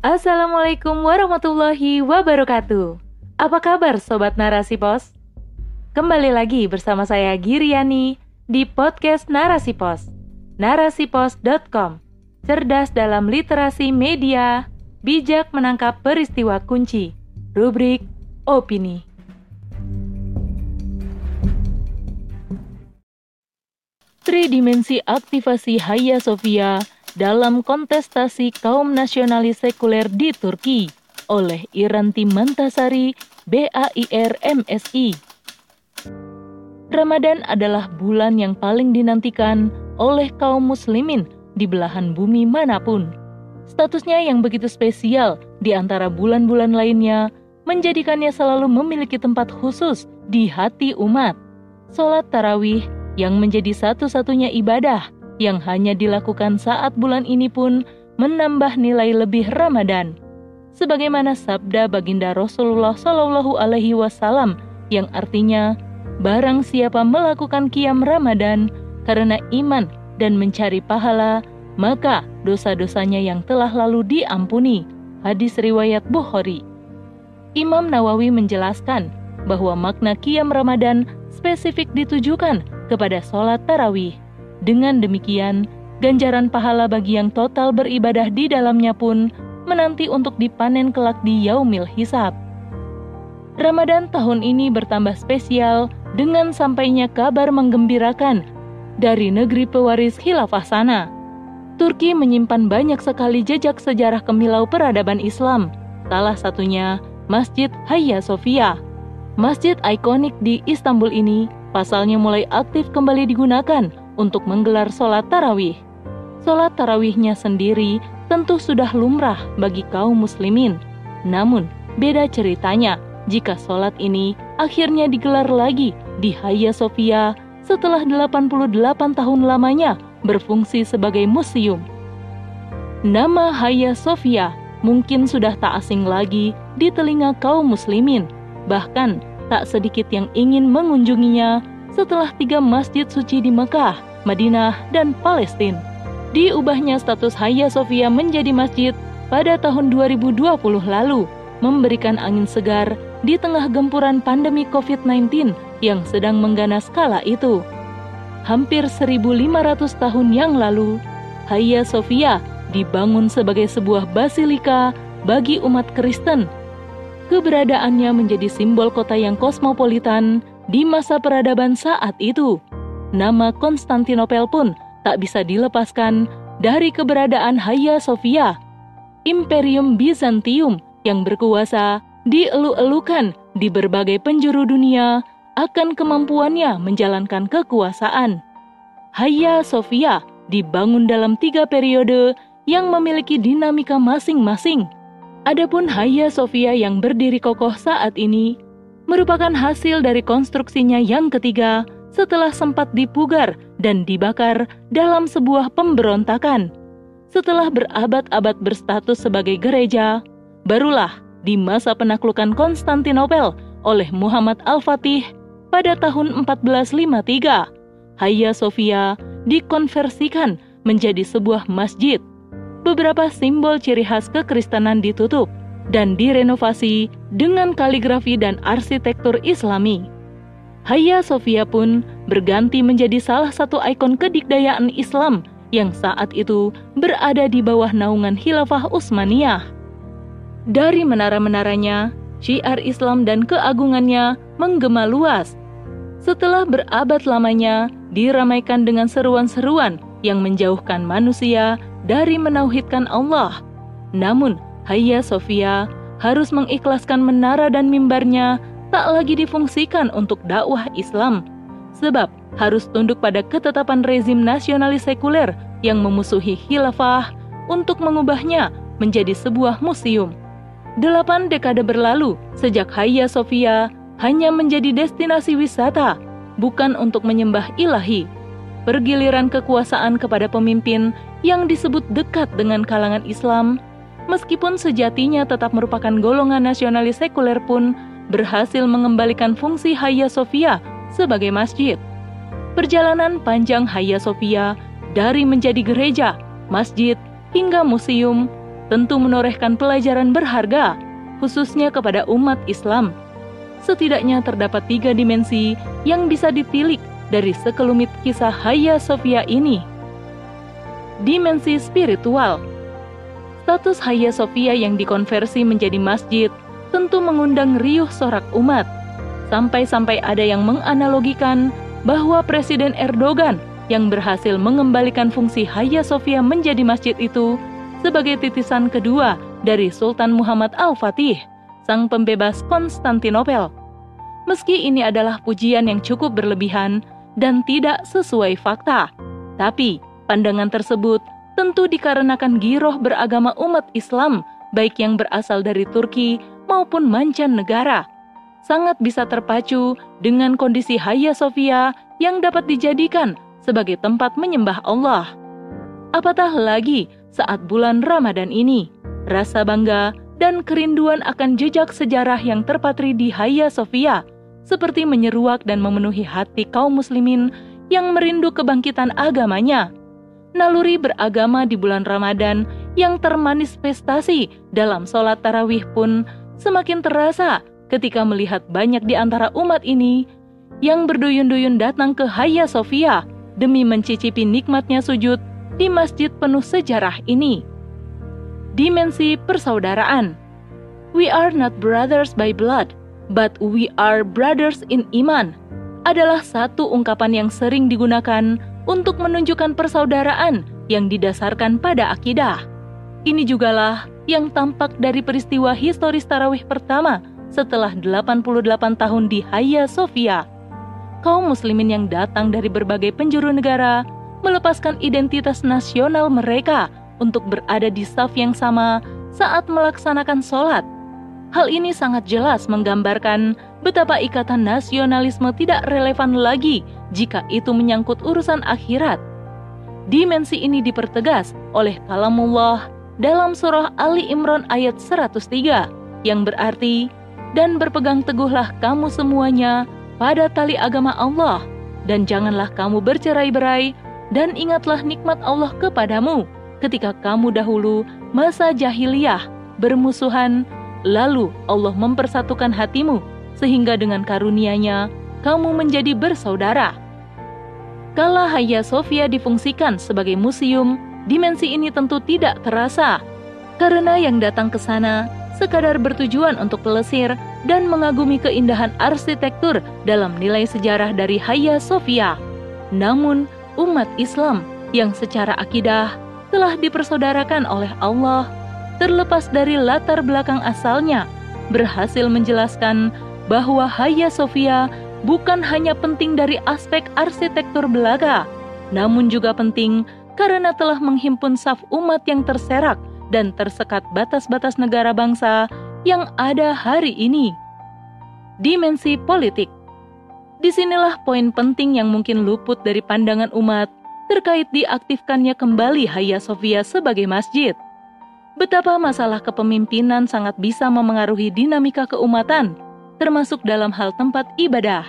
Assalamualaikum warahmatullahi wabarakatuh. Apa kabar sobat Narasi Pos? Kembali lagi bersama saya Giriani di podcast Narasi Pos. Narasipos.com. Cerdas dalam literasi media, bijak menangkap peristiwa kunci. Rubrik opini. Tridimensi aktivasi Hagia Sophia dalam kontestasi kaum nasionalis sekuler di Turki oleh Iranti Mantasari, BAIR MSI. Ramadan adalah bulan yang paling dinantikan oleh kaum muslimin di belahan bumi mana pun. Statusnya yang begitu spesial di antara bulan-bulan lainnya menjadikannya selalu memiliki tempat khusus di hati umat. Salat tarawih yang menjadi satu-satunya ibadah yang hanya dilakukan saat bulan ini pun menambah nilai lebih Ramadan. Sebagaimana sabda baginda Rasulullah Shallallahu Alaihi Wasallam yang artinya, barang siapa melakukan kiam Ramadan karena iman dan mencari pahala, maka dosa-dosanya yang telah lalu diampuni. Hadis riwayat Bukhari. Imam Nawawi menjelaskan bahwa makna kiam Ramadan spesifik ditujukan kepada sholat tarawih. Dengan demikian, ganjaran pahala bagi yang total beribadah di dalamnya pun menanti untuk dipanen kelak di yaumil hisab. Ramadan tahun ini bertambah spesial dengan sampainya kabar menggembirakan dari negeri pewaris khilafah sana. Turki menyimpan banyak sekali jejak sejarah kemilau peradaban Islam, salah satunya Masjid Hagia Sophia. Masjid ikonik di Istanbul ini pasalnya mulai aktif kembali digunakan untuk menggelar sholat tarawih. Sholat tarawihnya sendiri tentu sudah lumrah bagi kaum muslimin. Namun, beda ceritanya jika sholat ini akhirnya digelar lagi di Hagia Sophia setelah 88 tahun lamanya berfungsi sebagai museum. Nama Hagia Sophia mungkin sudah tak asing lagi di telinga kaum muslimin. Bahkan tak sedikit yang ingin mengunjunginya setelah tiga masjid suci di Mekah, Madinah, dan Palestina. Diubahnya status Hagia Sophia menjadi masjid pada tahun 2020 lalu, memberikan angin segar di tengah gempuran pandemi COVID-19 yang sedang mengganas kala itu. Hampir 1500 tahun yang lalu, Hagia Sophia dibangun sebagai sebuah basilika bagi umat Kristen. Keberadaannya menjadi simbol kota yang kosmopolitan di masa peradaban saat itu. Nama Konstantinopel pun tak bisa dilepaskan dari keberadaan Hagia Sophia. Imperium Bizantium yang berkuasa dielu-elukan di berbagai penjuru dunia akan kemampuannya menjalankan kekuasaan. Hagia Sophia dibangun dalam tiga periode yang memiliki dinamika masing-masing. Adapun Hagia Sophia yang berdiri kokoh saat ini merupakan hasil dari konstruksinya yang ketiga setelah sempat dipugar dan dibakar dalam sebuah pemberontakan. Setelah berabad-abad berstatus sebagai gereja, barulah di masa penaklukan Konstantinopel oleh Muhammad Al-Fatih pada tahun 1453, Hagia Sophia dikonversikan menjadi sebuah masjid. Beberapa simbol ciri khas kekristenan ditutup, dan direnovasi dengan kaligrafi dan arsitektur Islami. Hagia Sophia pun berganti menjadi salah satu ikon kedikdayaan Islam yang saat itu berada di bawah naungan Khilafah Utsmaniyah. Dari menara-menaranya, syiar Islam dan keagungannya menggema luas. Setelah berabad lamanya diramaikan dengan seruan-seruan yang menjauhkan manusia dari menauhidkan Allah. Namun, Hagia Sophia harus mengikhlaskan menara dan mimbarnya tak lagi difungsikan untuk dakwah Islam, sebab harus tunduk pada ketetapan rezim nasionalis sekuler yang memusuhi khilafah untuk mengubahnya menjadi sebuah museum. Delapan dekade berlalu sejak Hagia Sophia hanya menjadi destinasi wisata, bukan untuk menyembah ilahi. Pergiliran kekuasaan kepada pemimpin yang disebut dekat dengan kalangan Islam meskipun sejatinya tetap merupakan golongan nasionalis sekuler pun berhasil mengembalikan fungsi Hagia Sophia sebagai masjid. Perjalanan panjang Hagia Sophia dari menjadi gereja, masjid, hingga museum tentu menorehkan pelajaran berharga, khususnya kepada umat Islam. Setidaknya terdapat tiga dimensi yang bisa ditilik dari sekelumit kisah Hagia Sophia ini. Dimensi spiritual Status Hagia Sophia yang dikonversi menjadi masjid tentu mengundang riuh sorak umat. Sampai-sampai ada yang menganalogikan bahwa Presiden Erdogan yang berhasil mengembalikan fungsi Hagia Sophia menjadi masjid itu sebagai titisan kedua dari Sultan Muhammad Al-Fatih, sang pembebas Konstantinopel. Meski ini adalah pujian yang cukup berlebihan dan tidak sesuai fakta, tapi pandangan tersebut tentu dikarenakan giroh beragama umat Islam, baik yang berasal dari Turki maupun mancanegara. Sangat bisa terpacu dengan kondisi Hagia Sophia yang dapat dijadikan sebagai tempat menyembah Allah. Apatah lagi saat bulan Ramadan ini. Rasa bangga dan kerinduan akan jejak sejarah yang terpatri di Hagia Sophia seperti menyeruak dan memenuhi hati kaum muslimin yang merindu kebangkitan agamanya. Naluri beragama di bulan Ramadan yang termanifestasi dalam sholat tarawih pun semakin terasa ketika melihat banyak di antara umat ini yang berduyun-duyun datang ke Hagia Sophia demi mencicipi nikmatnya sujud di masjid penuh sejarah ini. Dimensi persaudaraan. We are not brothers by blood, but we are brothers in iman adalah satu ungkapan yang sering digunakan untuk menunjukkan persaudaraan yang didasarkan pada akidah. Ini jugalah yang tampak dari peristiwa historis tarawih pertama setelah 88 tahun di Hagia Sophia. Kaum muslimin yang datang dari berbagai penjuru negara melepaskan identitas nasional mereka untuk berada di saf yang sama saat melaksanakan sholat. Hal ini sangat jelas menggambarkan betapa ikatan nasionalisme tidak relevan lagi jika itu menyangkut urusan akhirat. Dimensi ini dipertegas oleh kalamullah dalam surah Ali Imran ayat 103 yang berarti dan berpegang teguhlah kamu semuanya pada tali agama Allah dan janganlah kamu bercerai-berai dan ingatlah nikmat Allah kepadamu ketika kamu dahulu masa jahiliyah bermusuhan, lalu Allah mempersatukan hatimu sehingga dengan karunia-Nya kamu menjadi bersaudara. Kala Hagia Sophia difungsikan sebagai museum, dimensi ini tentu tidak terasa karena yang datang ke sana sekadar bertujuan untuk pelesir dan mengagumi keindahan arsitektur dalam nilai sejarah dari Hagia Sophia. Namun, umat Islam yang secara akidah telah dipersaudarakan oleh Allah, terlepas dari latar belakang asalnya, berhasil menjelaskan bahwa Hagia Sophia bukan hanya penting dari aspek arsitektur belaka, namun juga penting karena telah menghimpun saf umat yang terserak dan tersekat batas-batas negara bangsa yang ada hari ini. Dimensi politik Di sinilah poin penting yang mungkin luput dari pandangan umat terkait diaktifkannya kembali Hagia Sophia sebagai masjid. Betapa masalah kepemimpinan sangat bisa memengaruhi dinamika keumatan, termasuk dalam hal tempat ibadah.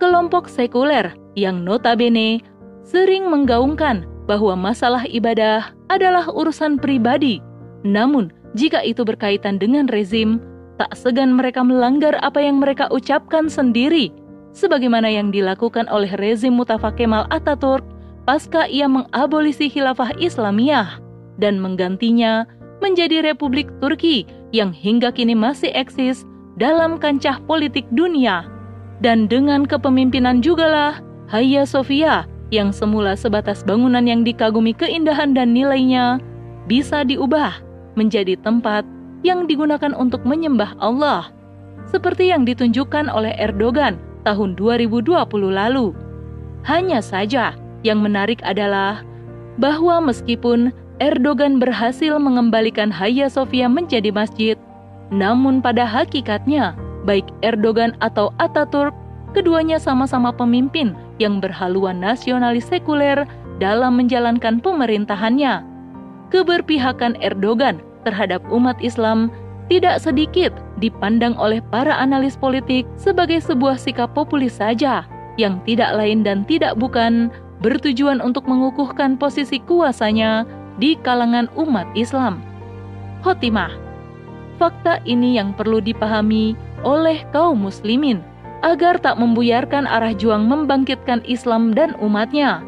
Kelompok sekuler yang notabene sering menggaungkan bahwa masalah ibadah adalah urusan pribadi. Namun, jika itu berkaitan dengan rezim, tak segan mereka melanggar apa yang mereka ucapkan sendiri sebagaimana yang dilakukan oleh rezim Mustafa Kemal Ataturk pasca ia mengabolisi khilafah Islamiyah dan menggantinya menjadi Republik Turki yang hingga kini masih eksis dalam kancah politik dunia. Dan dengan kepemimpinan jugalah Hagia Sophia yang semula sebatas bangunan yang dikagumi keindahan dan nilainya bisa diubah menjadi tempat yang digunakan untuk menyembah Allah, seperti yang ditunjukkan oleh Erdogan tahun 2020 lalu. Hanya saja, yang menarik adalah bahwa meskipun Erdogan berhasil mengembalikan Hagia Sophia menjadi masjid, namun pada hakikatnya, baik Erdogan atau Ataturk, keduanya sama-sama pemimpin yang berhaluan nasionalis sekuler dalam menjalankan pemerintahannya. Keberpihakan Erdogan terhadap umat Islam tidak sedikit dipandang oleh para analis politik sebagai sebuah sikap populis saja yang tidak lain dan tidak bukan bertujuan untuk mengukuhkan posisi kuasanya di kalangan umat Islam. khotimah. Fakta ini yang perlu dipahami oleh kaum muslimin agar tak membuyarkan arah juang membangkitkan Islam dan umatnya.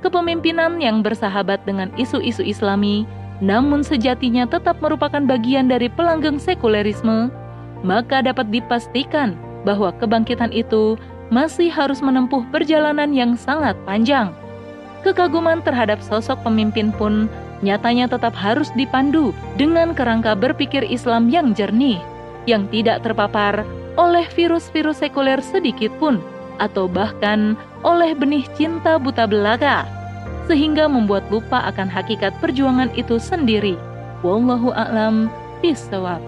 Kepemimpinan yang bersahabat dengan isu-isu islami namun sejatinya tetap merupakan bagian dari pelanggeng sekulerisme, maka dapat dipastikan bahwa kebangkitan itu masih harus menempuh perjalanan yang sangat panjang. Kekaguman terhadap sosok pemimpin pun nyatanya tetap harus dipandu dengan kerangka berpikir Islam yang jernih, yang tidak terpapar oleh virus-virus sekuler sedikit pun, atau bahkan oleh benih cinta buta belaka sehingga membuat lupa akan hakikat perjuangan itu sendiri. Wallahu a'lam bishawab.